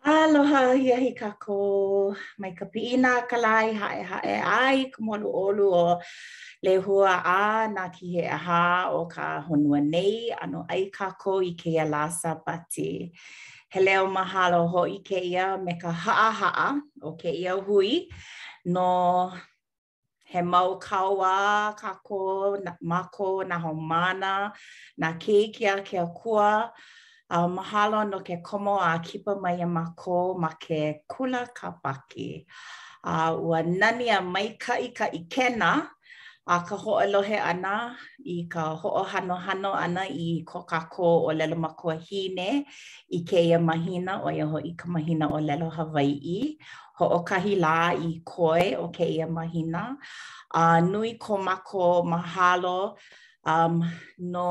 Aloha ahiahi kākou. Mai ka piʻina a ka lā i Haʻehaʻe a i ka mole ʻolu o Lehua a nā kihi ʻehā o ka honua nei ʻanoʻai kākou i kēia lā Sāpati. He leo mahalo hoʻi kēia me ka haʻahaʻa o kēia hui no He mau kauā kākou mākou nā haumāna, nā keiki a ke akua, a mahalo no ke komo a kipa mai iā mākou ma ke kula Kāpaki. A ua nani a maikaʻi ka ʻikena a ka hoʻolohe ʻana i ka hoʻohanohano ʻana i ko kākou ʻōlelo makuahine i kēia mahina, ʻo ia hoʻi ka mahina ʻōlelo Hawaiʻi. Hoʻokahi lā i koe o kēia mahina, a nui ko mākou mahalo no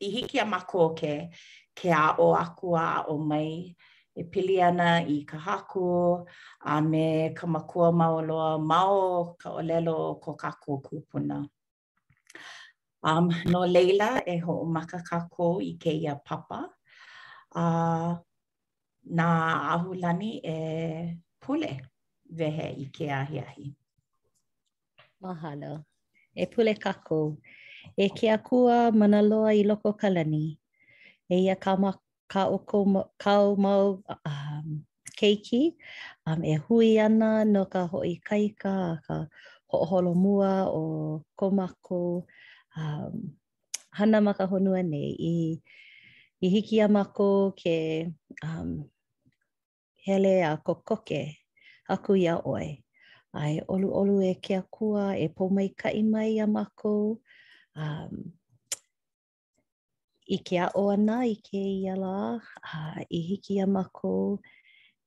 i hiki iā mākou ke ke aʻo aku a aʻo mai e pili ana i ka Haku a me ka makua mau loa ma o ka ʻōlelo o ko kākou kūpuna. Um, no laila, e hoʻomaka kākou i kēia papa. A na Ahulani e pule wehe i ke ahiahi. Mahalo. E pule kākou. E ke akua mana loa i loko ka lani. Eia ka, kākou kāu mau keiki e hui ana no ka hoʻoikaika a ka hoʻoholomua o ko mākou hana ma ka honua nei i hiki iā mākou ke hele a kokoke aku iā ʻoe a e ʻoluʻolu e ke Akua e pōmaikaʻi mai iā mākou a i ke aʻo ʻana i kēia lā a i hiki iā mākou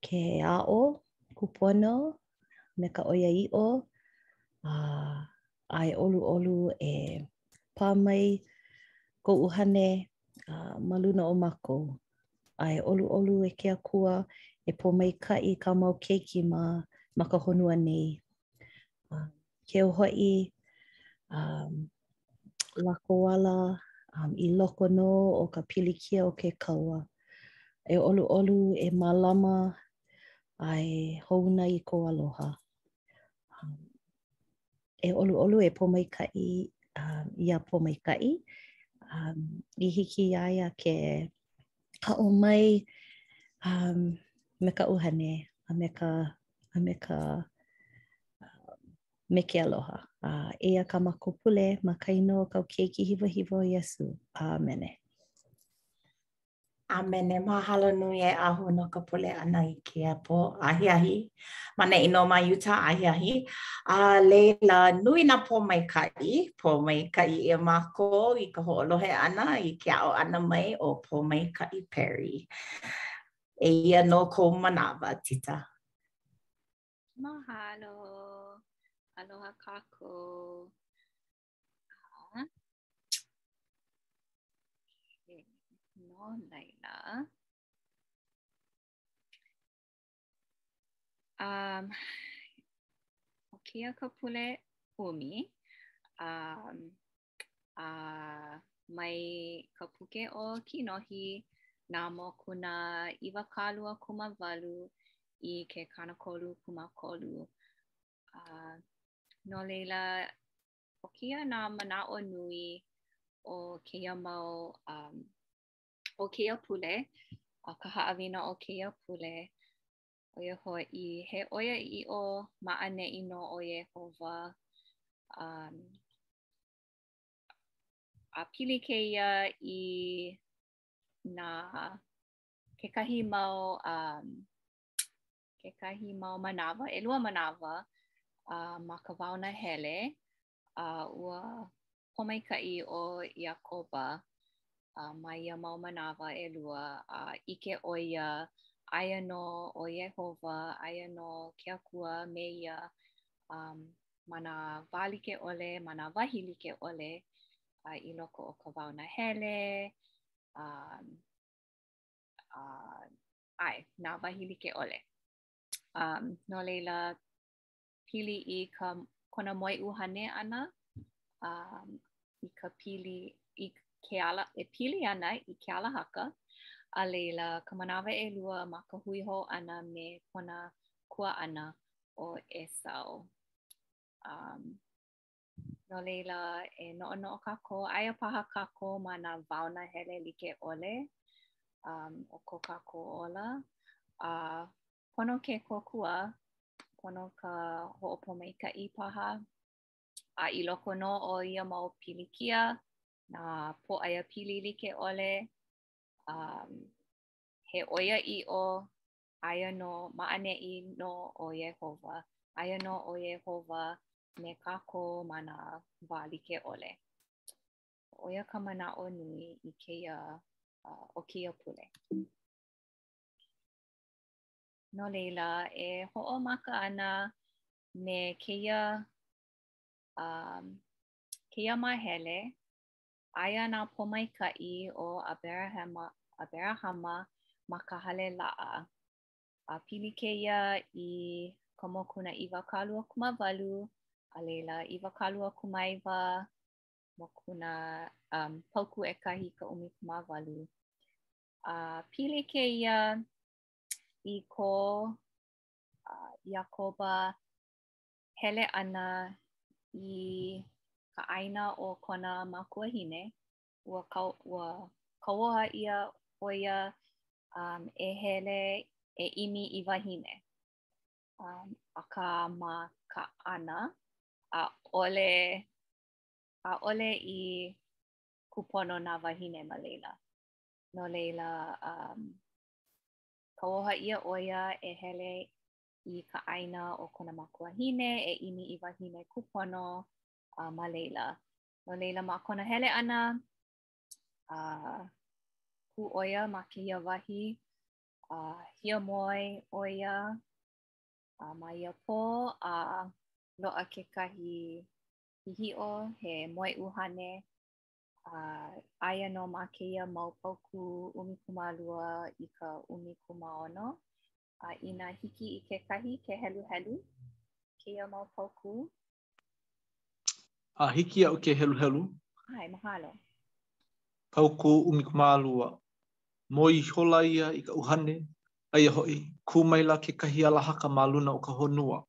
ke aʻo kūpono me ka ʻoiaʻiʻo a a e ʻoluʻolu e pā mai kou ʻuhane a ma luna o mākou. A e ʻoluʻolu e ke Akua e pōmaikaʻi kāu mau keiki ma ma ka honua nei. A keu hoʻi a lākou ala um, i loko nō o ka pilikia o ke kaua. E ʻoluʻolu, e mālama, a e hoʻouna i ko aloha. Um, e ʻoluʻolu, e pōmaikaʻi um, iā Pōmaikaʻi. Um, I hiki iā ia ke aʻo mai um, me ka ʻuhane a me ka, a me ka me ke aloha. A eia kā mākou pule ma ka inoa o kāu keiki hiwahiwa ʻo Iesū. ʻĀmene. ʻĀmene. Mahalo nui e Ahu no ka pule ʻana i kēia pō, ahiahi ma neʻi nō ma Utah ahiahi. A laila, nui nā pōmaikaʻi, pōmaikaʻi ʻia mākou i ka hoʻolohe ʻana i ke aʻo ʻana mai o Pōmaikaʻi Perry. Eia nō kou manawa, Tita. Mahalo. Aloha kākou. Ah. Okay. No laila. Um, ʻo kēia ka pule ʻumi, um, a mai ka puke o Kinohi nā mokuna iwakālua kūmāwalu i ke kanakolu kūmākolu. A no laila, ʻo kēia nā manaʻo nui o kēia mau, um, o kēia pule, a ka haʻawina o kēia pule, ʻo ia hoʻi, he ʻoiaʻiʻo ma ʻaneʻi nō ʻo Iēhova, a a pili kēia i nā kekahi mau um kekahi mau manawa, ʻelua manawa, a ma ka wao nahele, a ua pōmaikaʻi ʻo Iakoba a ma ia mau manawa ʻelua, a ʻike ʻo ia, aia nō ʻo Iēhova, aia nō ke Akua me ia, a ma nā wā like ʻole, ma nā wahi like ʻole, a i loko o ka wao nahele, a, a, ʻae, nā wahi like ʻole. A, no laila, pili i ka kona moeʻuhane ʻana um, i ka pili i ke ala, e pili ana i ke alahaka. A laila, ka manawa ʻelua ma ka hui hou ʻana me kona kuaʻana ʻo ʻEsau. Um, no laila, e noʻonoʻo kākou, aia paha kākou ma nā wao nahele like ʻole um, o ko kākou ola. Uh, pono ke kōkua, pono ka hoʻopōmaikaʻi paha. A i loko nō o ia mau pilikia, nā pōʻaiapili like ʻole, um, he ʻoiaʻiʻo, aia nō ma ʻaneʻi nō ʻo Iēhova, aia nō ʻo Iēhova me kākou ma nā wā like ʻole. ʻO ia ka manaʻo nui i kēia, uh, o kēia pule. No laila, e hoʻomaka ana me kēia um, kēia māhele, aia nā pōmaikaʻi o ʻAberahama, ʻAberahama ma ka hale laʻa. A pili kēia i ka mokuna iwakāluakūmāwalu, a laila iwakāluakūmāiwa, mokuna um, paukū ʻekahi i ka ʻumikūmāwalu. A pili kēia i ko uh, Iakoba hele ʻana i ka ʻāina o kona makuahine, ua, ka, ua kauoha ʻia ʻo ia um, e hele e ʻimi i wahine. Um, akā ma Kanaʻana, ʻaʻole, ʻaʻole i kūpono nā wāhine ma laila. No laila, um, kauoha ʻia ʻo ia e hele i ka ʻāina o kona makuahine e ʻimi i wahine kūpono uh, ma laila. No laila, ma kona hele ʻana, uh, kū ʻo ia ma kēia wahi, uh, hiamoe ʻo ia uh, ma ia pō, a uh, loaʻa kekahi hihiʻo he moeʻuhane A aia nō ma kēia mau paukū ʻumikūmālua i ka ʻumikūmāono, a inā hiki i kekahi ke heluhelu kēia mau paukū. A hiki iaʻu ke heluhelu. ʻAe, mahalo. Paukū ʻumikūmālua, moe ihola ia i ka ʻuhane, aia hoʻi, kū maila kekahi alahaka ma luna o ka honua,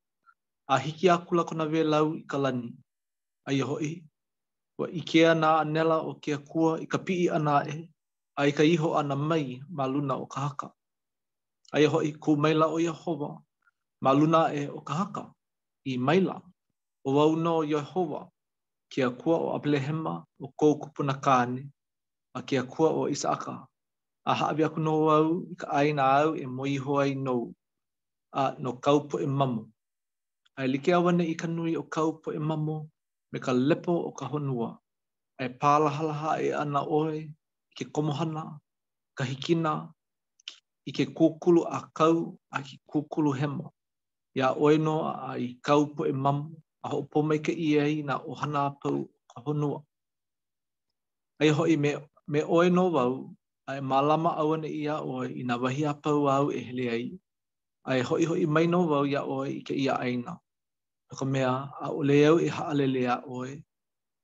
a hiki akula kona wēlau i ka lani, aia hoʻi, Ua ʻikea nā ʻānela o ke Akua i ka piʻi ʻana aʻe a i ka iho ʻana mai ma luna o ka haka. Aia hoʻi, kū maila ʻo Iēhova ma luna aʻe o ka haka, ʻī maila, ʻO au nō Iēhova, ke Akua o ʻAberahama ʻo kou kupuna kāne, a ke Akua o ʻIsaʻaka, a hāʻawi aku nō au i ka ʻāina āu e moe iho ai nou, a no kāu poʻe mamo. A e like auaneʻi ka nui o kāu poʻe mamo me ka lepo o ka honua, a e pālahalaha aʻe ana ʻoe i ke komohana, ka hikina, i ke kūkulu ʻākau a i ke kūkulu hema, iā ʻoe nō a i kāu poʻe mamo a hoʻopōmaikaʻi ʻia ai nā ʻohana a pau o ka honua. Aia hoʻi, me, me ʻoe nō wau, a e mālama auaneʻi iā ʻoe i nā wahi a pau āu e hele ai, a e hoʻihoʻi mai nō wau iā ʻoe i kēia ʻāina. no ka mea, ʻaʻole au e haʻalele iā ʻoe,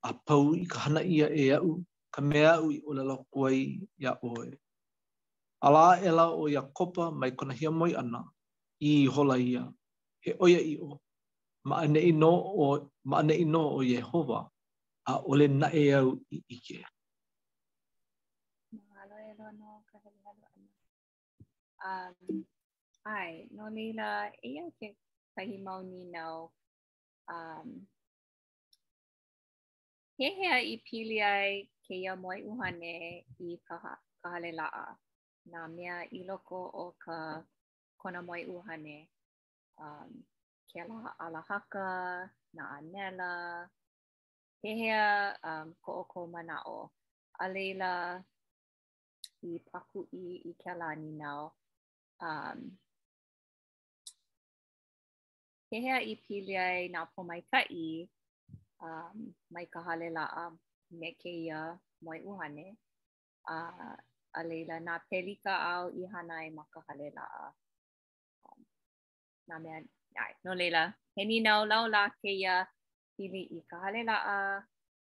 a pau i ka hana ʻia e aʻu ka mea aʻu i ʻōlelo aku ai iā ʻoe. Ala aʻela ʻo Iakoba mai kona hiamoe ʻana, ʻī ihola ia, He ʻoiaʻiʻo, ma ʻaneʻi nō ʻo, ma ʻaneʻi nō ʻo Iēhova, ʻaʻole naʻe au i ʻike. Um, ʻae, no laila, eia kekahi mau nīnau. Um, pehea i pili ai kēia moe ʻuhane i ka, ka hale laʻa. Nā mea i loko o ka kona moe ʻuhane. Um, kēlā alahaka, nā ʻānela, pehea um, ko ʻoukou manaʻo. A laila, i pākuʻi i kēlā nīnau, um, pehea i pili ai nā pōmaikaʻi um, mai ka hale laʻa me kēia moe ʻuhane. A, a laila, nā pelika āu i hana ai ma ka hale laʻa. Um, nā mea, ʻae, no laila, he nīnau laulā kēia pili i ka hale laʻa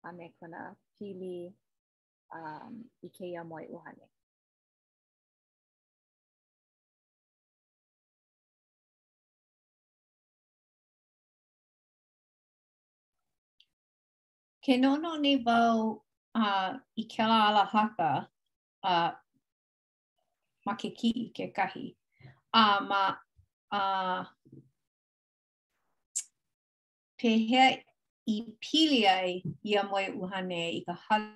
a me kona pili um, i kēia moe ʻuhane. Ke noʻonoʻo nei wau uh, i kēlā alahaka uh, ma ke kiʻi kekahi. Uh, ma, uh, Pehea i pili ai ia moe ʻuhane i ka hale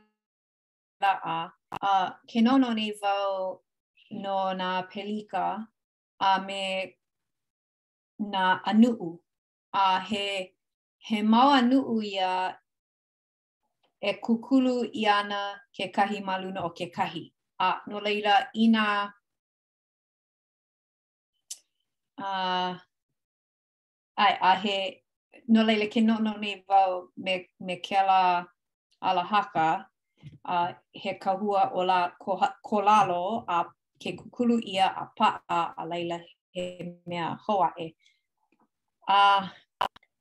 laʻa a ke noʻonoʻo nei wau no nā pelika a me nā ʻanuʻu. A he he mau ʻanuʻu ia e kūkulu ʻia ana kekahi ma luna o kekahi. A no laila, inā uh, ʻAe, a he, no laila ke noʻonoʻo nei wau me, me kēlā alahaka, a uh, he kahua o la ko, ko lalo a ke kūkulu ʻia a paʻa a laila he mea hou aʻe. A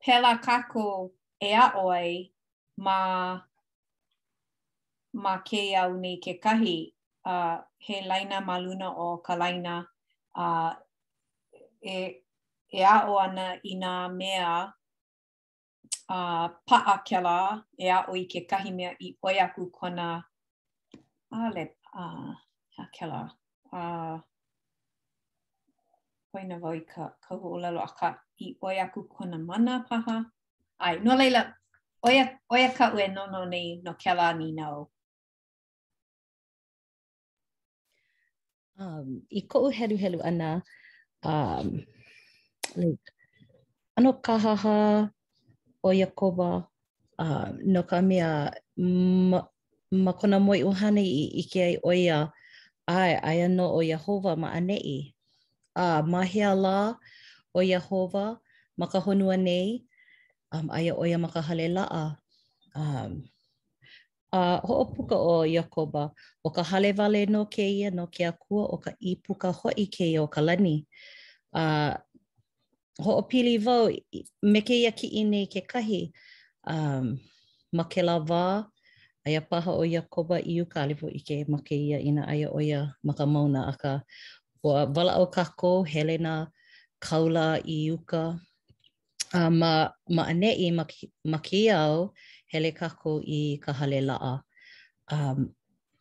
pēlā kākou e aʻo ai ma, ma kēia au nei kekahi, uh, he laina ma luna o ka laina uh, e, e aʻo ana i nā mea a paʻa kēlā e aʻo i kekahi mea i ʻoi aku kona ale a a kēlā a poina wau i ka ka huaʻōlelo akā i ʻoi aku kona mana paha ʻae no laila ʻo ia ʻo ia kaʻu e noʻonoʻo nei no kēlā nīnau Um, I koʻu heluhelu ʻana, um, like, ʻano kāhāhā ʻo Iakoba, uh, no ka mea, ma, ma kona moeʻuhane i ʻike ai ʻo ia, ʻae, aia nō ʻo Iēhova ma ʻaneʻi. Uh, ma hea lā ʻo Iēhova, ma ka honua nei, um, aia ʻo ia ma ka hale laʻa. Um, A hoʻopuka ʻo Iakoba, ʻo ka hale wale nō kēia no ke akua ʻo ka ʻīpuka hoʻi kēia o ka lani. A hoʻopili wau me kēia kiʻi nei kekahi, a ma kēlā wā, aia paha ʻo Iakoba i uka ʻaʻole wau ʻike ma kēia inā aia ʻo ia ma ka mauna. Akā, ua walaʻau kākou, hele nā kāula i uka A ma ma ʻaneʻi ma ma kēia au, hele kākou i ka hale laʻa. Um,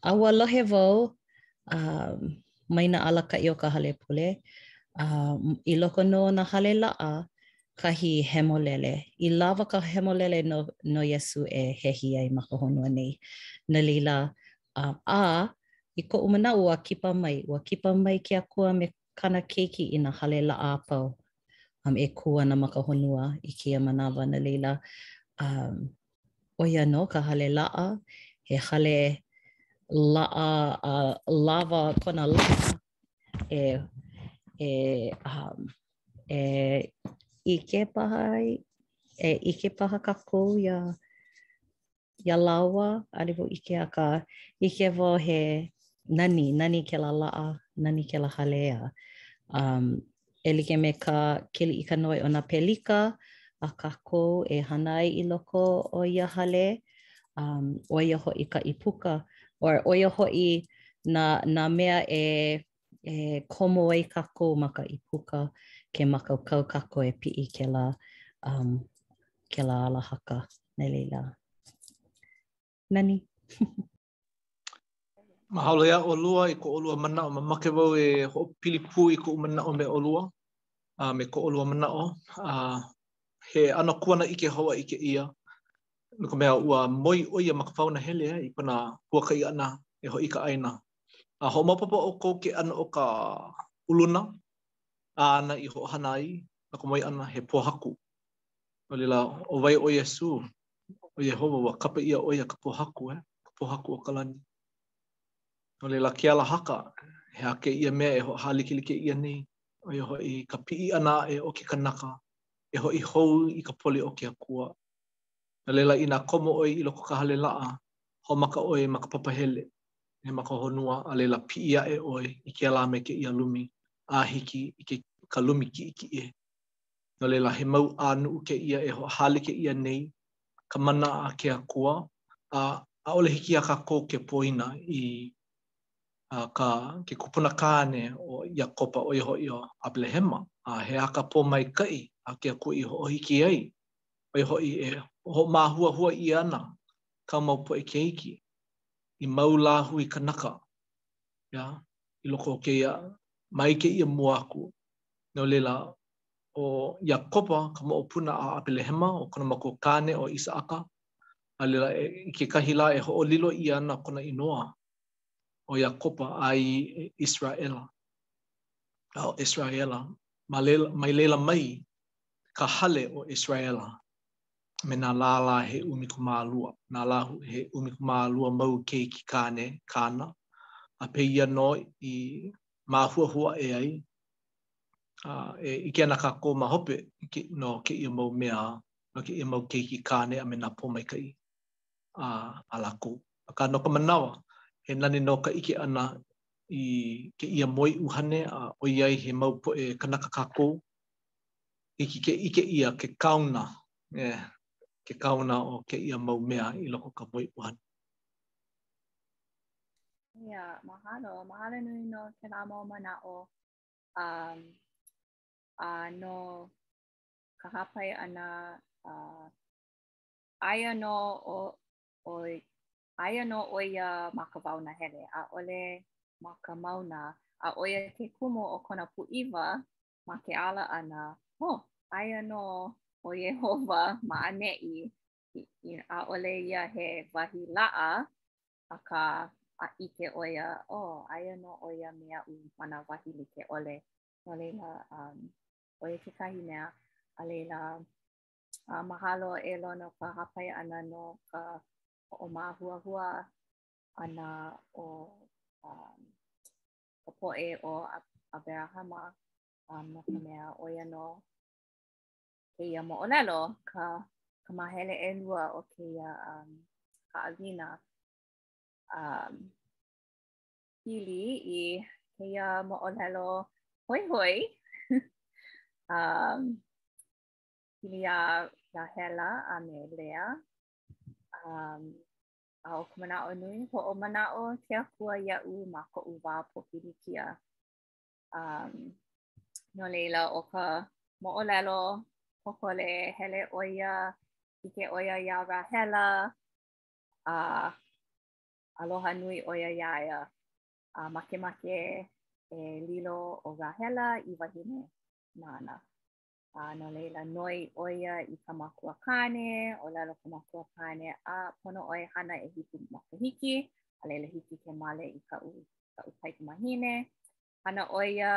a ua lohe wau um, mai nā alakaʻi o ka hale pule, um, i loko nō o nā hale laʻa, kahi hemolele. I lawa ka hemolele no, no Iesu e hehi ai ma ka honua nei. No laila, um, a i koʻu manaʻo, ua kipa mai. Ua kipa mai ke Akua me kāna keiki i nā hale laʻa a pau um e kū ana ma ka honua i kēia manawa. No laila, um ʻo ia nō ka hale laʻa, he hale laʻa a lawa kona laʻa e e um e ʻike paha ai, e ʻike paha kākou iā Iā lāua ʻaʻole wau ʻike akā, ʻike wau he nani, nani kēlā laʻa, nani kēlā hale a. Um, e like me kā Keliʻikanoe ʻo nā pelika a kākou e hana ai i loko o ia hale, um, ʻo ia hoʻi ka ʻīpuka, or ʻo ia hoʻi nā, nā mea e e komo ai kākou ma ka ʻīpuka ke mākaukau kākou e piʻi kēlā um kēlā alahaka no laila nani Mahalo iā ʻolua i ko ʻolua manaʻo. Mamake wau e hoʻopili pū i koʻu manaʻo me ʻolua, a me ko ʻolua manaʻo. A he ʻano kuanaʻike Hawaiʻi kēia, no ka mea, ua moe ʻo ia ma ka waonahele i kona huakaʻi ʻana e hoʻi i ka ʻāina A hoʻomaopopo ʻoukou ke ʻano o ka uluna āna i hoʻohana ai no ka moe ʻana he pōhaku. No laila, ʻo wai ʻo Iesū, ʻo Iēhova, ua kapa ʻia ʻo ia ka pōhaku, e, ka pōhaku o ka lani. No laila, ke alahaka, he aha kēia mea e hoʻohālikelike ʻia nei, ʻo ia hoʻi ka piʻi ʻana aʻe o ke kanaka e hoʻi hou i ka poli o ke Akua. No laila, inā komo ʻoe i loko o ka hale laʻa, hoʻomaka ʻoe ma ka papahele, e, ma ka honua, a laila piʻi aʻe ʻoe i kēlā me kēia lumi, a hiki i ke ka lumi kiʻekiʻe. No laila, he mau ʻānuʻu kēia e hoʻohālike ʻia nei ka mana a ke Akua, a ʻaʻole hiki iā kākou ke poina i a ka ke kupuna kāne o Iakoba, ʻo ia hoʻi ʻo ʻAbelehema, a he aha ka pōmaikaʻi a ke Akua i hoʻohiki ai, ʻo ia hoʻi e hoʻomāhuahua ʻia ana kāu mau poʻe keiki, i mau lāhui kanaka, ia, i loko o kēia, mai kēia mua aku. No laila, ʻo Iakoba ka moʻopuna a ʻAbelehema, ʻo kona makua kāne ʻo ʻIsaʻaka, a laila, i kekahi lā e hoʻolilo ʻia ana kona inoa ʻo Iakoba a i ʻIseraʻela, a ʻo ʻIseraʻela, ma laila, mai laila mai ka hale o ʻIseraʻela, me nā lālā he ʻumikūmālua, nā lā, he ʻumikūmālua mau keiki kāne kāna, a pēia nō i māhuahua aʻe ai, a e ʻike ana kākou ma hope ke, no kēia mau mea, no kēia mau keiki kāne a me nā pōmaikaʻi a, a lākou. Akā no ka manawa, he nani nō ka ʻike ʻana i kēia moe ʻuhane a ʻoiai he mau poʻe kanaka kākou, hiki ke ʻike ʻia ke kaona e ke kaona o kēia mau mea i loko o ka moe ʻuhane. Ia, mahalo, mahalo nui no kēlā mau manaʻo um, a no ka hāpai ʻana uh, aia nō ʻo, ʻo aia nō ʻo ia ma ka wao nahele, ʻaʻole ma ka mauna, a ʻo ia ke kumu o kona pūʻiwa ma ke ala ʻana, ʻō, aia nō ʻo Iēhova ma ʻaneʻi, ʻaʻole ia he wahi laʻa, akā, a ʻike ʻo ia, ʻo, aia nō ʻo ia me aʻu ma nā wahi like ʻole. No laila, um, ʻo ia kekahi mea, a laila, uh, mahalo e Lono no ka hāpai ʻana no ka hoʻomāhuahua ʻana o um, ka poʻe o Aberahama, um, no ka mea ʻo ia nō kēia moʻolelo, ka, ka māhele ʻelua o kēia um, haʻawina. Um, pili i kēia moʻolelo hoihoi, um, pili iā Rāhela a me Lea, um, A ʻo ka manaʻo nui, hoʻomanaʻo ke Akua iaʻu ma koʻu wā pōpilikia. Um, no laila, ʻo ka moʻolelo pōkole hele ʻo ia, ʻike ʻo ia iā Rāhela, a aloha nui ʻo ia iā ia. A makemake e lilo ʻo Rāhela i wahine nāna. A no laila noi ʻo ia i ka makua kāne, ʻōlelo ka makua kāne, a pono ʻoe hana ʻehiku makahiki, a laila hiki ke male i kaʻu, kaʻu kaikamahine. Hana ʻo ia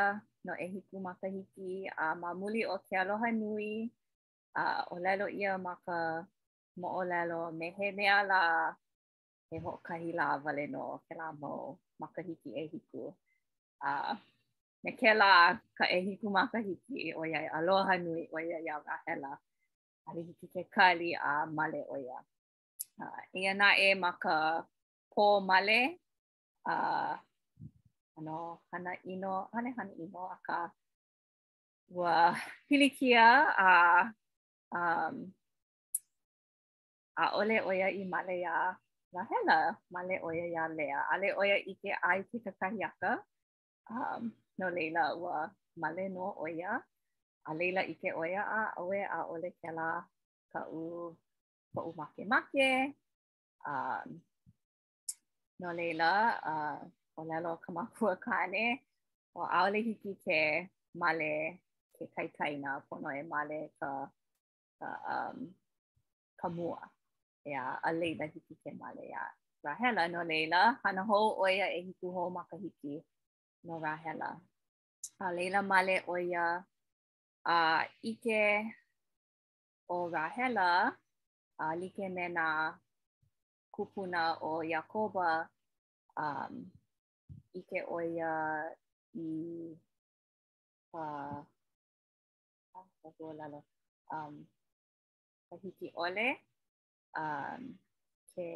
no ʻehiku makahiki, a ma muli o ke aloha nui, a ʻōlelo ʻia ma ka moʻolelo me he mea lā, he hoʻokahi lā wale nō kēlā mau makahiki ʻehiku. A me kēlā ka ʻehiku makahiki ʻoiai aloha nui ʻo ia iā Rāhela, ʻaʻole hiki ke kali a male ʻo ia. Uh, eia naʻe ma ka pō male, uh, ʻano, hana ʻino, ʻaʻole hana ʻino, akā ua pilikia a um, ʻaʻole ʻo ia i male iā Rāhela, male ʻo ia iā Lea, ʻaʻole ʻo ia ʻike a i ke kakahiaka, Um, no laila, ua male nō ʻo ia. A laila ʻike ʻo ia a auē ʻaʻole kēlā kaʻu koʻu makemake. Um, no laila, uh, ʻōlelo ka makua kāne, ʻō ʻaʻole hiki ke male ke kaikaina pono e male ka, ka, um, ka mua. ʻeā, a laila hiki ke male iā Rāhela. No laila, hana hou ʻo ia ʻehiku hou makahiki no Rāhela. A laila male ʻo ia a ʻike ʻo Rāhela a like me nā kūpuna o Iakoba um, ʻike ʻo ia i uh, um, ka hiki ʻole, um, ke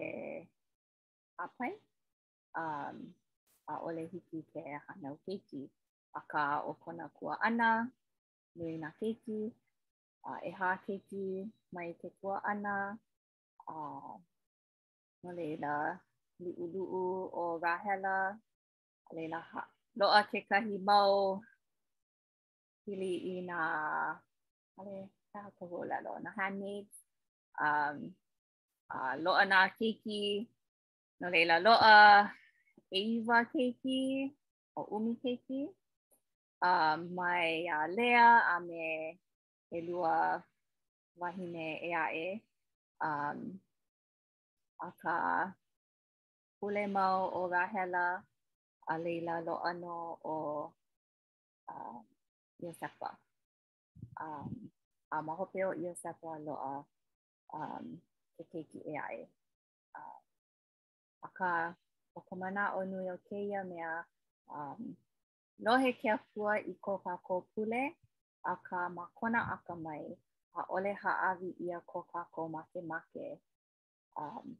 hāpai, um, ʻaʻole hiki ke hānau keiki. Akā ʻo kona kuaʻana, nui nā keiki, a ʻehā keiki mai ke kuaʻana, a no laila, luʻuluʻu ʻo Rāhela, a laila ha, loaʻa kekahi mau hili i nā hale ka kahu lalo nā handmaid um a loaʻa nā keiki no laila loaʻa ʻeiwa keiki o ʻumi keiki a um, mai iā Lea a me ʻelua wāhine ʻē aʻe um akā pule mau ʻo Rāhela a laila loaʻa nō ʻo uh, Iosepa. Um, a ma hope o Iosepa loaʻa um, ke keiki ʻē aʻe. Uh, akā, ʻo ka manaʻo nui o kēia mea, um, lohe ke akua i ko kākou pule, akā ma kona akamai, ʻaʻole hāʻawi ʻia ko kākou makemake, um,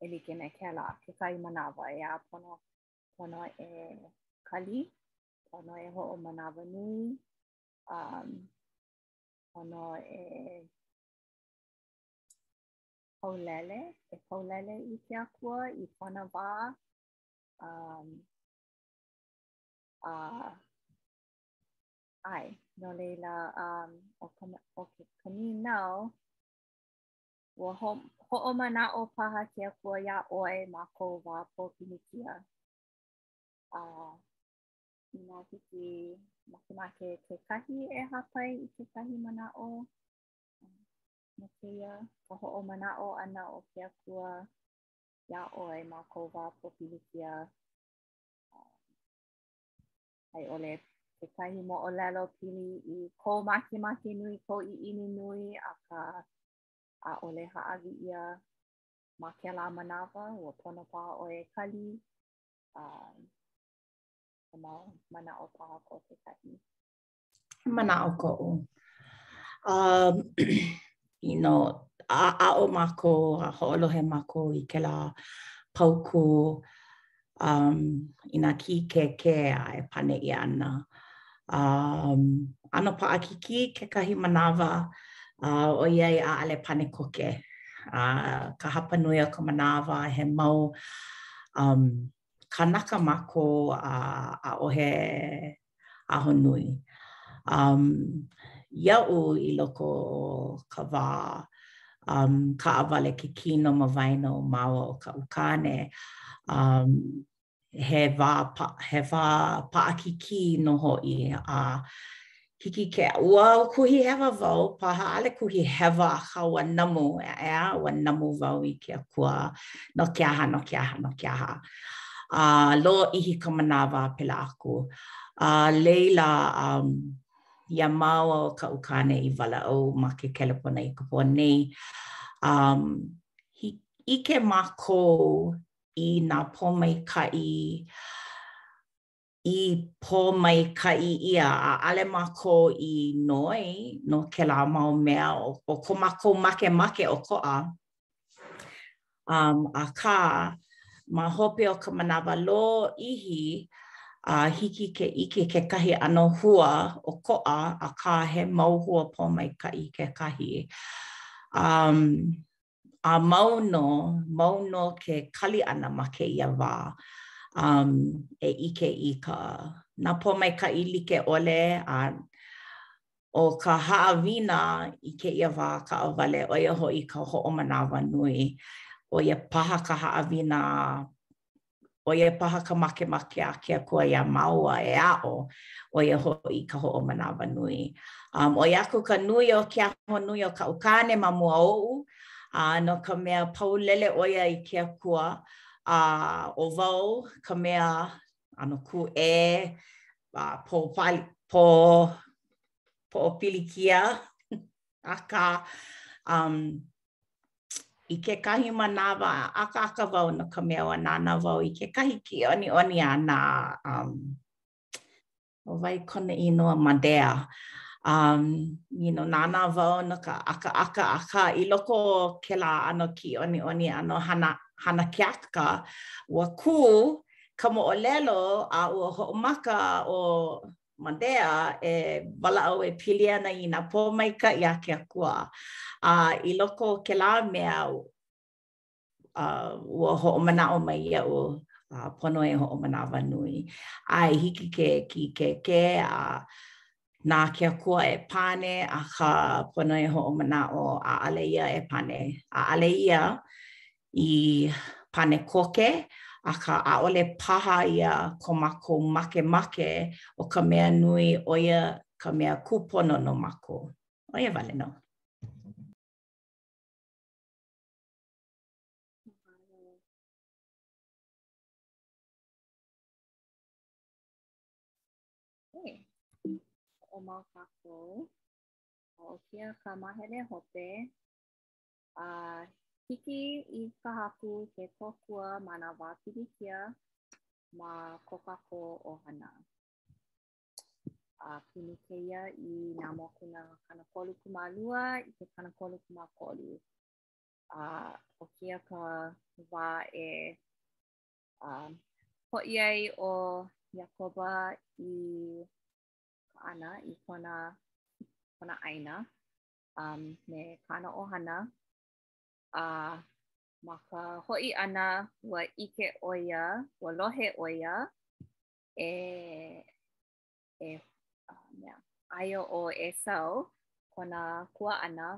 e like me kēlā, kekahi manawa ʻeā pono, pono e kali, pono e hoʻomanawanui, um, pono e paulele, e paulele i ke akua i kona wā. Um, uh, ʻae, no laila, um, ʻo, ka, ʻo ke ka nīnau, ua ho, hoʻomanaʻo paha ke akua iā ʻoe ma kou wā pōpilikia. Uh, inā hiki makemake kekahi e hāpai i kekahi manaʻo no kēia ka hoʻomanaʻo ʻana o ke Akua iā ʻoe ma kou wā pōpilikia a i ʻole kekahi moʻolelo pili i kou makemake nui, kou ʻiʻini nui, akā ʻaʻole hāʻawi ʻia ma kēlā manawa, ua pono paha ʻoe e kali, uh, he mau manaʻo paha ko kekahi. He manaʻo koʻu. Um, you know, a aʻo mākou, a hoʻolohe mākou i kēlā paukū um, inā kīkēkē a e pane ʻia ana. Um, ʻano paʻakikī kekahi manawa, uh, ʻoiai ʻaʻole pane koke. Uh, ka hapa nui o ka manawa, he mau um, kānaka mākou a ʻaʻohe ahonui. Um, iaʻu i loko o ka wā um, kaʻawale ke kino ma waena o māua o kaʻu kāne. Um, he wā, pa, he wā paʻakikī nō hoʻi a hiki ke ua kuhihewa wau paha ʻaʻole kuhihewa akā ua namu ʻeā ua namu wau i ke akua no ke aha no ke aha no ke aha a lōʻihi ka manawa a pēlā aku a laila um, iā māua ʻo kaʻu kāne i walaʻau ma ke kelepona i ka pō nei um, ʻike mākou i nā pōmaikaʻi i pōmaikaʻi ʻia, ʻaʻole mākou i noi no kēlā mau mea ʻo ko mākou makemake ʻokoʻa. Um, akā, ma hope o ka manawa lōʻihi, a hiki ke ʻike kekahi ʻano hua ʻokoʻa, akā he mau hua pōmaikaʻi kekahi. Um, a mau nō, mau nō ke kali ʻana ma kēia wā um, e ʻike i ka nā pōmaikaʻi like ʻole a ʻo ka haʻawina i kēia wā kaʻawale, ʻo ia hoʻi ka hoʻomanawanui, ʻo ia paha ka haʻawina ʻo ia paha ka makemake a ke Akua iā māua e aʻo, ʻo ia hoʻi ka hoʻomanawanui. Um, ʻoi aku ka nui o ke ahonui o kaʻu kāne ma mua oʻu, a no ka mea paulele ʻo ia i ke Akua, a ʻo wau ka mea ʻano kūʻē, a pō, pali, pō, pōpilikia, akā, um, i kekahi manawa ʻakaʻaka wau no ka mea ua nānā wau i kekahi kiʻiʻoniʻoni a na um, ʻo wai kona inoa Madea. Um, you know, nānā wau no ka ʻakaʻaka akā i loko o kēlā ʻano kiʻiʻoniʻoni ʻano hana, hana keaka, ua kū ka moʻolelo a ua hoʻomaka ʻo Madea e walaʻau e pili ana i nā pōmaikaʻi a ke Akua, a i loko o kēlā mea uh, ua hoʻomanaʻo mai iaʻu uh, pono e hoʻomanawanui. A e hiki ke kīkēkē a na ke akua e pane akā pono e hoʻomanaʻo ʻaʻale ia e pane. ʻAʻale ia i pane koke, akā ʻaʻole paha ia ko mākou makemake ʻo ka mea nui ʻo ia ka mea kūpono no mākou. ʻO ia wale nō. Hoʻomau kākou, ʻo kēia ka māhele hope, a hiki i ka Haku ke kōkua ma nā wā pilikia ma ko kākou ʻohana. A pili kēia i nā mokuna kanakolu kumālua i ke kanakolu kumākolu. A ʻo kēia ka wā e a, hoʻi ai ʻo Iakoba i Kanaʻana i kona, kona ʻāina, um, me kāna ʻohana. A uh, ma ka hoʻi ʻana, ua ʻike ʻo ia, ua lohe ʻo ia e, e uh, mea, aia ʻo ʻEsau, kona kuaʻana,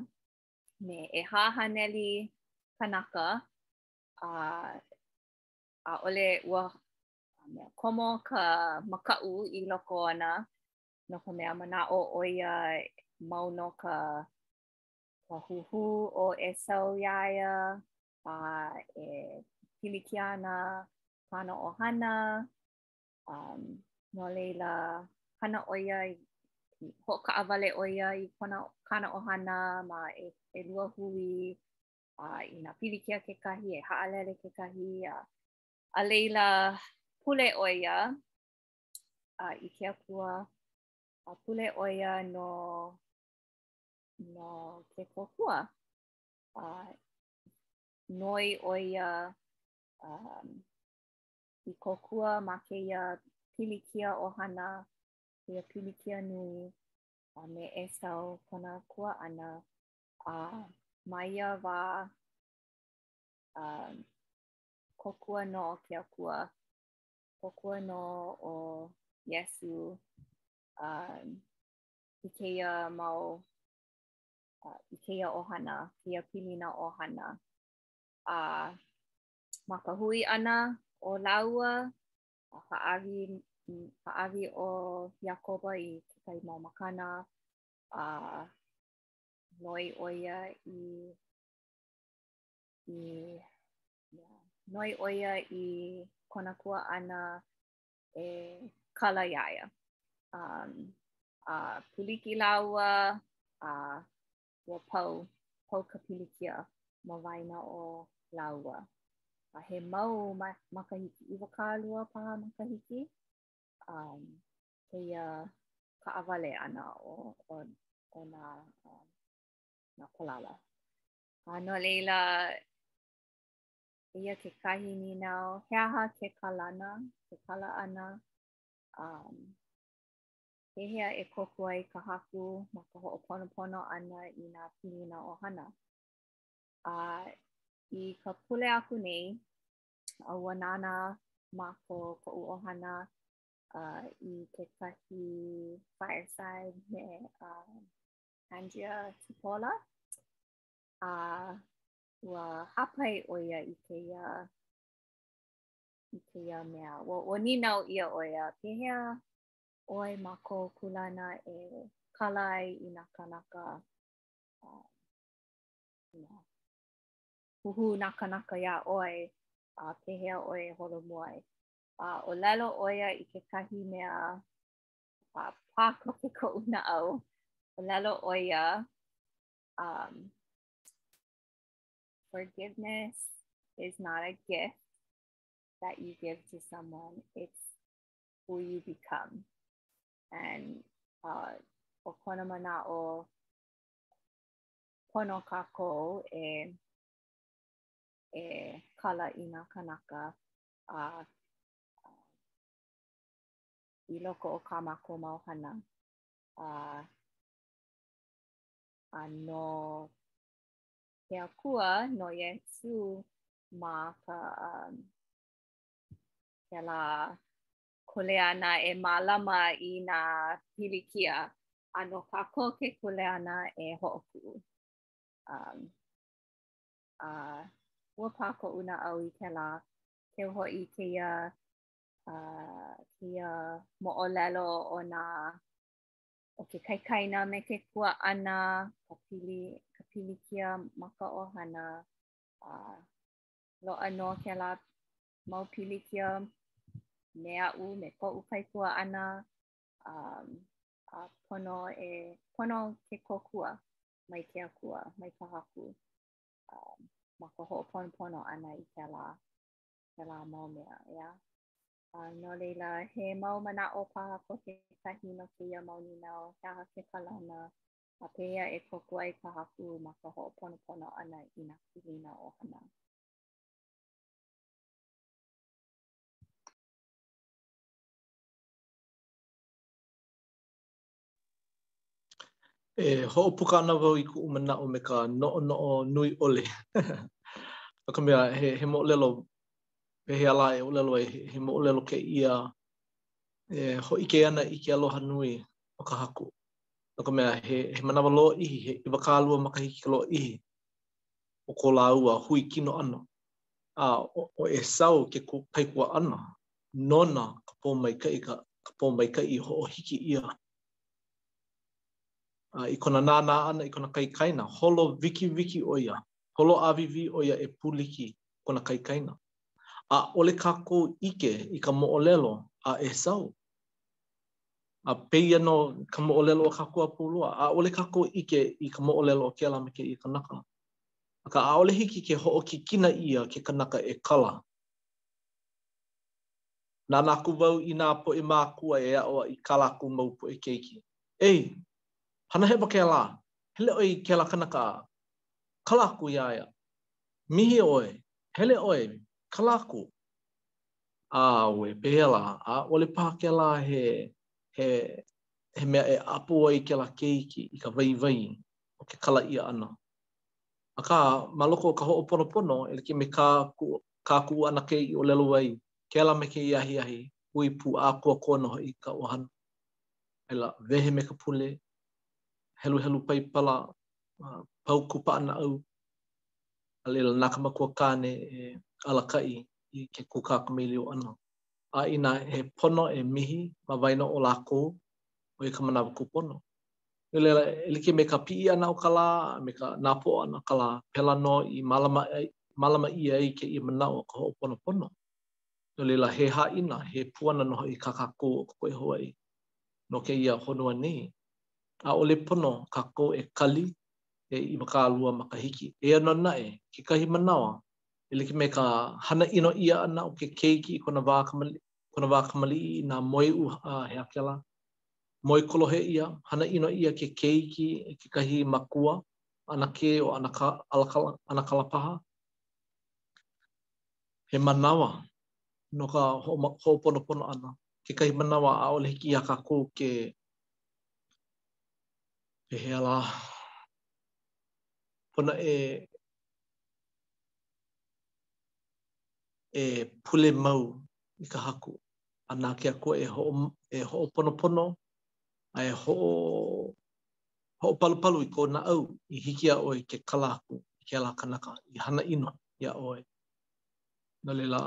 me ʻehā haneli kanaka, a uh, ʻaʻole ua mea komo ka makaʻu i loko ona no ka mea manaʻo ʻo ia mau nō ka ka huhū o ʻEsau iā ia a e pilikia ana kāna ʻohana um, no laila hana ʻo ia hoʻokaʻawale ʻo ia i kona kāna ʻohana ma ʻe, ʻelua hui a inā pilikia kekahi e haʻalele kekahi a a laila pule ʻo ia a i ke Akua a pule ʻo ia no no ke kōkua a noi ʻo ia um, i kōkua ma kēia pilikia ʻohana, kēia pilikia nui a me ʻEsau kona kuaʻana a ma ia wā um, kōkua nō ʻo ke Akua Kōkua nō ʻo Iesū um, i kēia mau, uh, i kēia ʻohana, kēia pilina ʻohana. A uh, ma ka hui ʻana o lāua, uh, hāʻawi, hāʻawi ʻo Iakoba i kekahi mau makana, a uh, noi ʻo ia i, i Noi ʻo ia i kona kuaʻana e kala iā ia. Um, a pūliki lāua a ua pau, pau ka pilikia ma waena o lāua. A he mau ma makahiki, iwakālua paha makahiki, um, kēia kaʻawale ʻana o, o, o nā, um, nā palala. A no laila, Eia kekahi nīnau, he aha ke kalana, ke kala ʻana, um, pehea e kōkua ai ka haku ma ka hoʻoponopono ʻana i nā pilina ʻohana. A i ka pule aku nei, a ua nānā mākou koʻu ʻohana uh, i kekahi fireside me uh, Andrea Tupola. Uh, ua hāpai ʻo ia i kēia i kēia mea. Ua, ua nīnau ʻia ʻo ia, pehea ʻoe ma kou kūlana e kala ai i nā kānaka uh, huhū nā kānaka iā ʻoe a uh, pehea ʻoe e holomua ai. A uh, ʻōlelo ʻo ia i kekahi mea uh, pā koke koʻu naʻau, ʻōlelo ʻo ia um, Forgiveness is not a gift that you give to someone, it's who you become. And uh, o kona manaʻo, pono kākou e, e kala i nā kanaka a uh, i loko o kā mākou mau hana. Uh, a no ke akua no Iesū ma ka um, kēlā kuleana e mālama i nā pilikia a no kākou ke kuleana e hoʻokuʻu. Um, a ua pā koʻu naʻau i kēlā keu hoʻi kēia uh, kēia moʻolelo o nā ʻO ke kaikaina me ke kuaʻana, ka pili, ka pilikia ma ka ʻohana, a loaʻa nō kēlā mau pilikia me aʻu, me koʻu kaikuaʻana, um, a pono e, pono ke kōkua mai ke akua, mai ka haku, um, ma ka hoʻoponopono ʻana i kēlā, kēlā mau mea, ʻeā? A no laila, he mau manaʻo paha ko kekahi no kēia mau nīnau, he aha ke kalana, a pehea e kōkua ai ka Haku ma ka hoʻoponopono ʻana i nā pilina ʻohana. E hoʻopuka ana wau i kuʻu manaʻo me ka noʻonoʻo nui ʻole. No ka mea, he, he moʻolelo, pehea lā e ʻōlelo ai, he, he moʻolelo kēia e hōʻike ana i ke aloha nui o ka haku. No ka mea, he, he manawa lōʻihi, he iwakālua makahiki ka lōʻihi o ko lāua hui kino ʻana. A ʻo ʻEsau ke kaikuaʻana, nona ka pōmaikaʻi ka ka pōmaikaʻi i hoʻohiki ʻia. A i kona nānā ʻana i kona kaikaina, holo wikiwiki ʻo ia, holo ʻāwīwī ʻo ia e pūliki kona kaikaina. ʻAʻole kākou ʻike i ka moʻolelo a ʻEsau. A pēia nō ka moʻolelo o kākou a pau loa, ʻaʻole kākou ʻike i ka moʻolelo o kēlā me kēia kanaka. Akā, ʻaʻole hiki ke hoʻokikina ʻia ke kanaka e kala. Nānā aku wau i nā poʻe mākua e aʻo ana i kā lākou mau poʻe keiki. Ei! Hana hewa kēlā! Hele ʻoe i kēlā kanaka, kala aku iā ia. Mihi ʻoe! Hele ʻoe! Kala aku! Auē, pehea lā, ʻaʻole paha kēlā he, he, he mea e ʻapo ai kēlā keiki i ka waiwai o ke kala ʻia ʻana. Akā, ma loko o ka hoʻoponopono e like me kā kuʻu kā kuʻu ʻanakē i ʻōlelo ai kēlā me kēia ahiahi, hui pū ʻākoakoa nō hoʻi ka ʻohana. A laila, wehe me ka pule, heluhelu paipala, uh, paukū paʻanaʻau, a leila na ka makua kāne e alakaʻi i ke kūkā kamaʻilio ʻana. A inā he pono e mihi ma waena o lākou, ʻo ia ka manawa kūpono. No laila, e like me ka piʻi ʻana o ka lā a me ka napoʻo ʻana o ka lā, pēlā nō i mālama, mālama ʻia ai kēia manaʻo o ka hoʻoponopono. No laila, he hāʻina, he puana nō hoʻi kā kākou o ka poʻe Hawaiʻi no kēia honua nei. ʻAʻole pono kākou e kali he iwakālua makahiki. Eia nō naʻe, kekahi manawa, e like me ka hana ʻino ʻia ʻana o ke keiki i kona wā kamaliʻi, kona wā kamaliʻi inā moe, uh, he aha kēlā, Moekolohe ʻia, hana ʻino ʻia ke keiki e kekahi makua, ʻanakē o ʻana, ʻanakala paha. He manawa no ka hoʻo, hoʻoponopono ʻana, kekahi manawa ʻaʻole hiki iā kākou ke, pehea lā, pono e e pule mau i ka Haku. ana ke Akua e hoʻo e hoʻoponopono a e ho hoʻopalupalu i ko naʻau i hiki iā ʻoe ke kala aku i kēlā kanaka i hana ʻino iā ʻoe. No laila,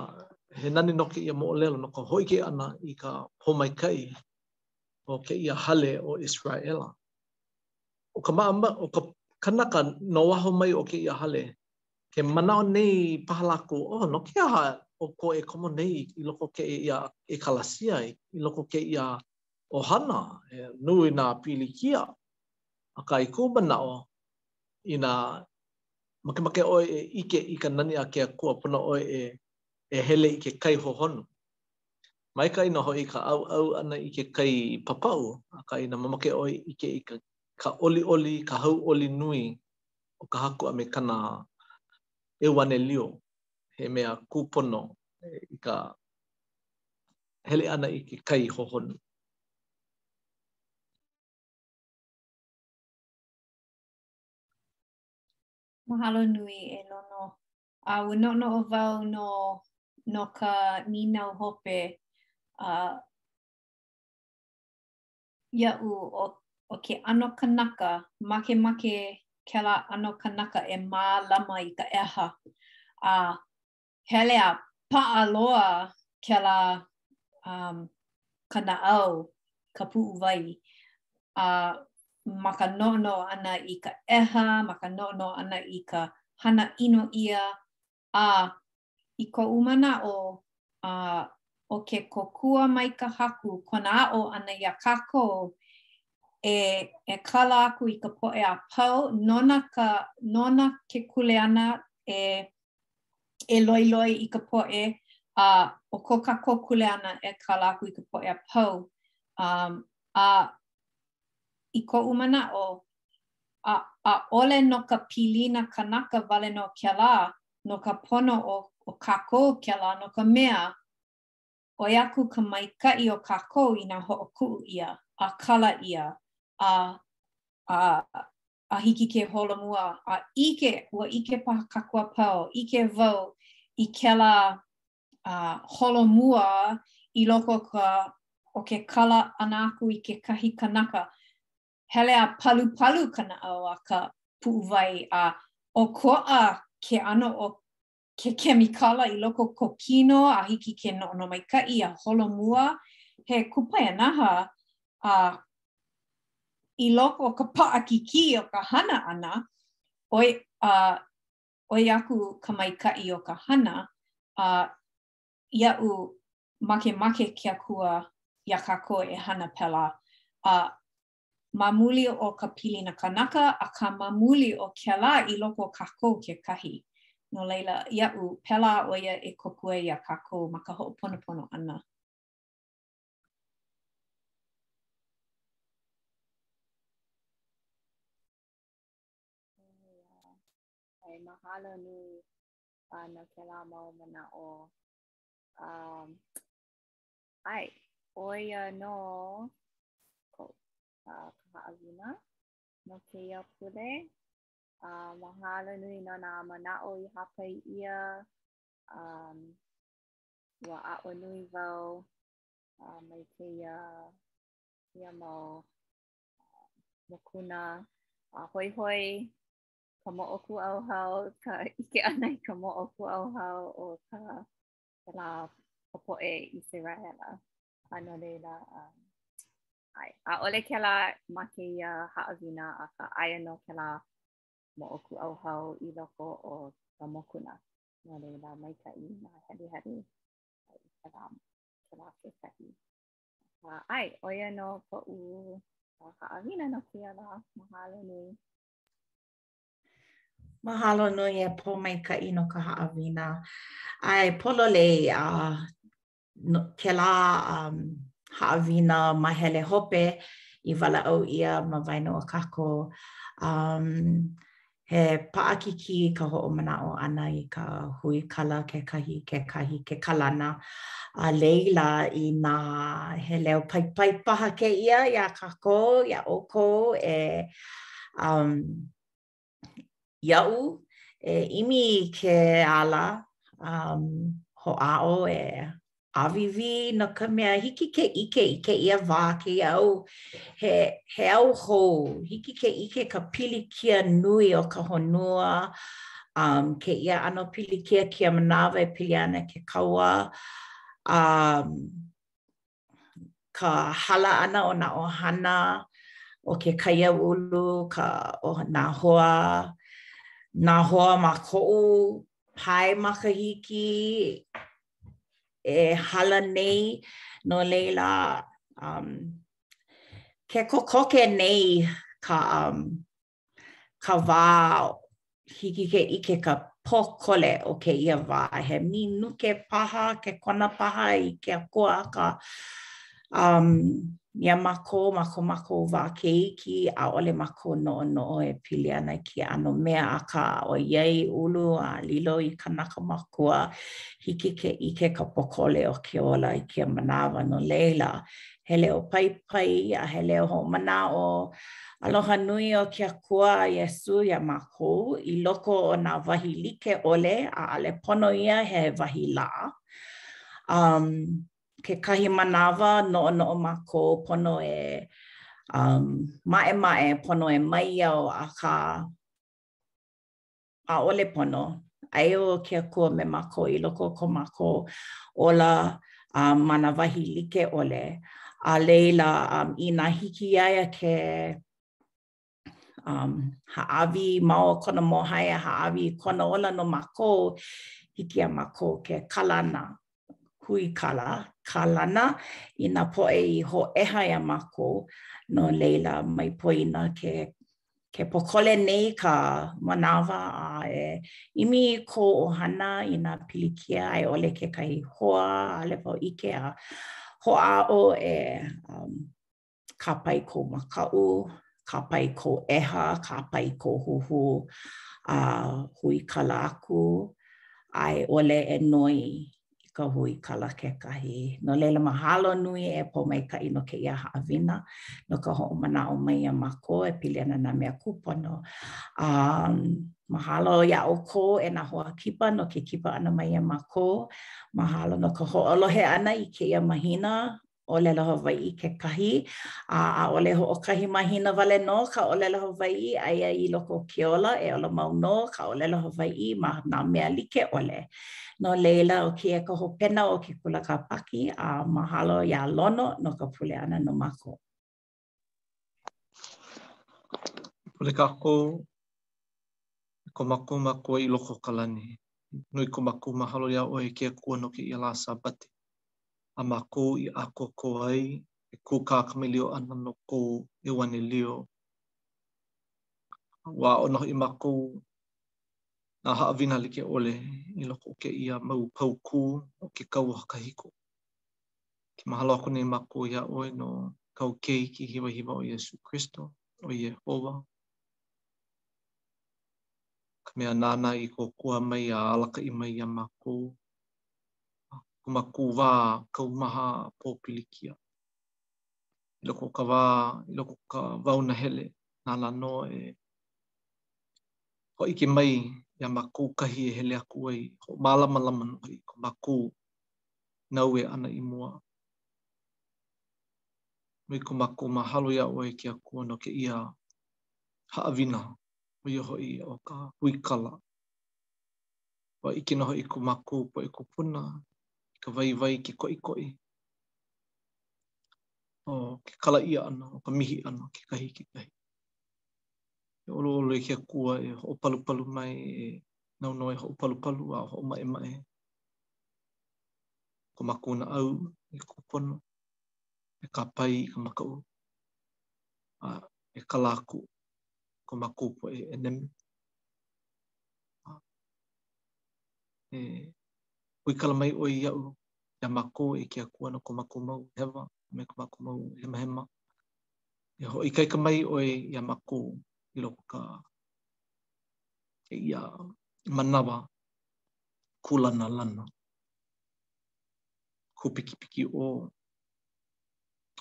he nani nō kēia moʻolelo no ka hōʻike ʻana i ka pōmaikaʻi o kēia hale ʻo ʻIseraʻela. ʻO ka maʻa o ke kanaka no waho mai o kēia hale, Ke manaʻo nei paha lākou, Oh, no ke aha ʻoukou e komo nei i loko o kēia ʻekalasia, i loko o kēia ʻohana e nui nā pilikia? Akā, i koʻu manaʻo, inā makemake ʻoe e ʻike i ka nani a ke Akua, pono ʻoe e e hele i ke kai hohonu. Maikaʻi nō hoʻi ka ʻauʻau ʻana i ke kai pāpaʻu, akā, inā mamake ʻoe e ʻike i ka ʻoliʻoli, ka hauʻoli nui o ka Haku a me kāna ʻeuanelio, he mea kūpono i ka hele ʻana i ke kai hohonu. Mahalo nui e Lono. A ua noʻonoʻo wau no no ka nīnau hope a. Iaʻu ʻo ke ʻano kanaka, makemake kēlā ʻano kanaka e mālama i ka ʻeha a hele a paʻa loa kēlā ka naʻau, ka puʻuwai. A ma ka noʻonoʻo ʻana i ka ʻeha, ma ka noʻonoʻo ʻana i ka hana ʻino ʻia, a I koʻu manaʻo, a ʻo ke kōkua mai ka Haku kona aʻo ʻana iā kākou e e kala aku i ka poʻe a pau nona ka nona ke kuleana e e loiloi i ka poʻe a ʻo ko kākou kuleana e kala aku i ka poʻe a pau. Um, a i koʻu manaʻo, a ʻaʻole no ka pilina kanaka wale nō kēlā, no ka pono o o kākou kēlā no ka mea, ʻoi aku ka maikaʻi o kākou inā hoʻokuʻu ʻia, a kala ʻia, a a a hiki ke holomua, a ʻike, ua ʻike paha kākou a pau, ʻike wau i kēlā a holomua i loko o ka o ke kala ʻana aku i kekahi kanaka hele a palupalu ka naʻau a ka puʻuwai a ʻokoʻa ke ʻano o ke kemikala i loko o kou kino a hiki ke noʻonoʻo maikaʻi a holomua he kupaianaha a i loko o ka paʻakikī o ka hana ʻana, ʻoi a ʻoi aku ka maikaʻi o ka hana a iaʻu Makemake ke Akua iā kākou e hana pēlā, a ma muli o ka pilina kanaka, akā ma muli o kēlā i loko o kākou kekahi. No laila, iaʻu, pēlā ʻo ia e kōkua iā kākou ma ka hoʻoponopono ʻana. Mahalo nui no kēlā mau manaʻo Um, ʻae, ʻo ia nō ka uh, ka haʻawina, no kēia pule. Uh, mahalo nui no nā manaʻo i hāpai ʻia. Um, ua aʻo nui wau uh, mai kēia ia mau uh, mokuna uh, hoihoi ka moʻokūʻauhau, ka ʻike ʻana i ka moʻokūʻauhau o ka kēlā poʻe ʻIseraʻela. A no laila, um, ʻaʻole kēlā ma kēia haʻawina, akā aia nō kēlā moʻokūʻauhau i loko o ka mokuna. No laila, maikaʻi nō ka heluhelu i kēlā, kēlā kekahi. Akā, ʻae, ʻo ia nō koʻu haʻawina no kēia lā, mahalo nui. Mahalo nui e Pōmaikaʻi no ka haʻawina. ʻAe, pololei a nō, kēlā um, haʻawina māhele hope i walaʻau ʻia ma waena o kākou. Um, he paʻakiki ka hoʻomanaʻo ʻana i ka huikala kekahi, kekahi, ke kalana. No laila inā he leo paipai paha kēia iā kākou, iā ʻoukou e Um, iaʻu, e ʻimi i ke ala, um, hoʻāʻo e ʻāwīwī no ka mea hiki ke ʻike i kēia wā kēia au he, he au hou, hiki ke ʻike ka pilikia nui o ka honua, um, kēia ʻano pilikia kēia manawa e pili ana ke kaua, um, ka hala ʻana o nā ʻohana, o ke kaiāulu, ka o nā hoa, nā hoa ma koʻu pae makahiki e hala nei. No laila, um ke kokoke nei ka um. ka wā hiki ke ʻike ka pōkole o kēia wā, he minuke paha kekona paha i ke akua akā um iā mākou ma ko mākou wā keiki ʻaʻole mākou noʻonoʻo e pili ana i kēia ʻano mea akā ʻoiai ulu a lilo i kanaka makua hiki ke ʻike ka pōkole o ke ola i kēia manawa no laila he leo paipai a he leo hoʻomanaʻo. Aloha nui o ke Akua ʻo Iesū iā mākou i loko o nā wahi like ʻole, ʻaʻole pono ia he wahi laʻa. Um, kekahi manawa, noʻonoʻo mākou, pono e um, maʻemaʻe, pono e maiau, akā, ʻaʻole pono. Aia ʻo ke Akua me mākou i loko o ko mākou ola a ma nā wahi like ʻole. No laila, um, inā hiki iā ia ke um, hāʻawi mau i kona mōhai a hāʻawi i kona ola no mākou, hiki iā mākou ke kala nā huikala kala ʻana i nā poʻe i hōʻeha iā mākou, no laila, mai poina ke ke pōkole nei ka manawa a e ʻimi i kou ʻohana inā pilikia a i ʻole kekahi hoa ʻaʻole au ʻike a hoʻāʻo e kāpae i kou makaʻu, kāpae i kou ʻeha, kāpae i kou huhū a huikala aku a i ʻole e noi i ka huikala kekahi. No laila, mahalo nui e Pōmaikaʻi no kēia haʻawina, no ka hoʻomanaʻo mai iā mākou e pili ana nā mea kūpono. A mahalo iā ʻoukou e nā hoa kipa no ke kipa ʻana mai iā mākou. Mahalo no ka hoʻolohe ʻana i kēia mahina ʻōlelo Hawaiʻi kekahi, a ʻaʻole hoʻokahi mahina wale nō ka ʻōlelo Hawaiʻi aia i loko o ke ola, e ola mau nō ka ʻōlelo Hawaiʻi ma nā mea like ʻole. No laila, ʻo kēia ka hopena o ke Kula Kāpaki, a mahalo iā Lono no ka pule ʻana no mākou. Pule kākou e ko mākou Makua i loko o ka lani. Nui ko mākou mahalo iā ʻoe e ke Akua no kēia lā Sābati, a mākou i ʻākoakoa ai e kūkā kamaʻilio ʻana no kou ʻeuanelio. Ua aʻo nō hoʻi mākou nā haʻawina like ʻole i loko o kēia mau paukū o ke Kauoha Kahiko. Ke mahalo aku nei mākou iā ʻoe no kāu keiki hiwahiwa ʻo Iesū Kristo, ʻo Iēhova. Ka mea nāna i kōkua mai a alakaʻi mai iā mākou. Ko mākou wā kaumaha pōpilikia. I loko ka wā, i loko ka waonahele, nāna nō e hōʻike mai iā mākou kahi e hele aku ai, hoʻomālamalama nō hoʻi ko mākou naue ʻana i mua. Nui ko mākou mahalo iā ʻoe e ke Akua no kēia haʻawina, ʻo ia hoʻi ʻo ka huikala. Ua ʻike nō hoʻi ko mākou poʻe kūpuna i ka waiwai ke koʻikoʻi o ke kala ʻia ʻana, o ka mihi ʻana, kekahi kekahi. E ʻoluʻolu e ke Akua e hoʻopalupalu mai, e nāu nō e hoʻopalupalu a hoʻomaʻemaʻe. ko mākou naʻau e kūpono, e kāpae i ka makaʻu, a e kala aku ko mākou poʻe ʻenemi. A e huikala mai ʻoe iaʻu iā mākou e ke Akua no ko mākou mau hewa me ko mākou mau hemahema. E hoʻoikaika mai ʻoe iā mākou i loko ka kēia manawa kūlanalana, kūpikipikiʻō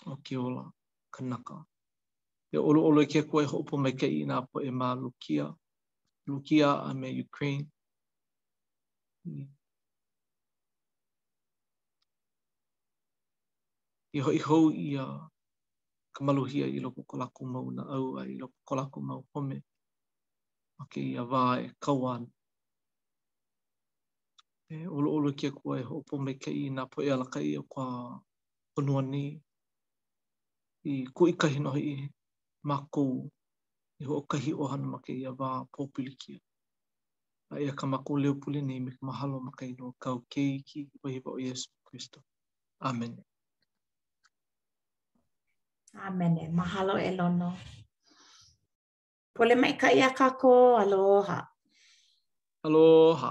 o ke ola kanaka. E ʻoluʻolu e ke Akua e hoʻopōmaikaʻi i nā poʻe ma Lukia, Lukia a me Ukraine. I hoʻi hou ʻia ka maluhia i loko ko lākou mau naʻau a i loko ko lākou mau home ma kēia wā e kaua ana. E ʻoluʻolu e ke Akua e hoʻopōmaikaʻi i nā poʻe alakaʻi o ka honua nei. I kuʻikahi nō hoʻi mākou i hoʻokahi ʻohana ma kēia wā pōpilikia. A eia kā mākou leo pule nei me ka mahalo ma ka inoa kāu keiki hiwahiwa ʻo Iesū Kristo. ʻĀmene. ʻĀmene. Mahalo e Lono. Pule maikaʻi iā kākou, aloha. Aloha.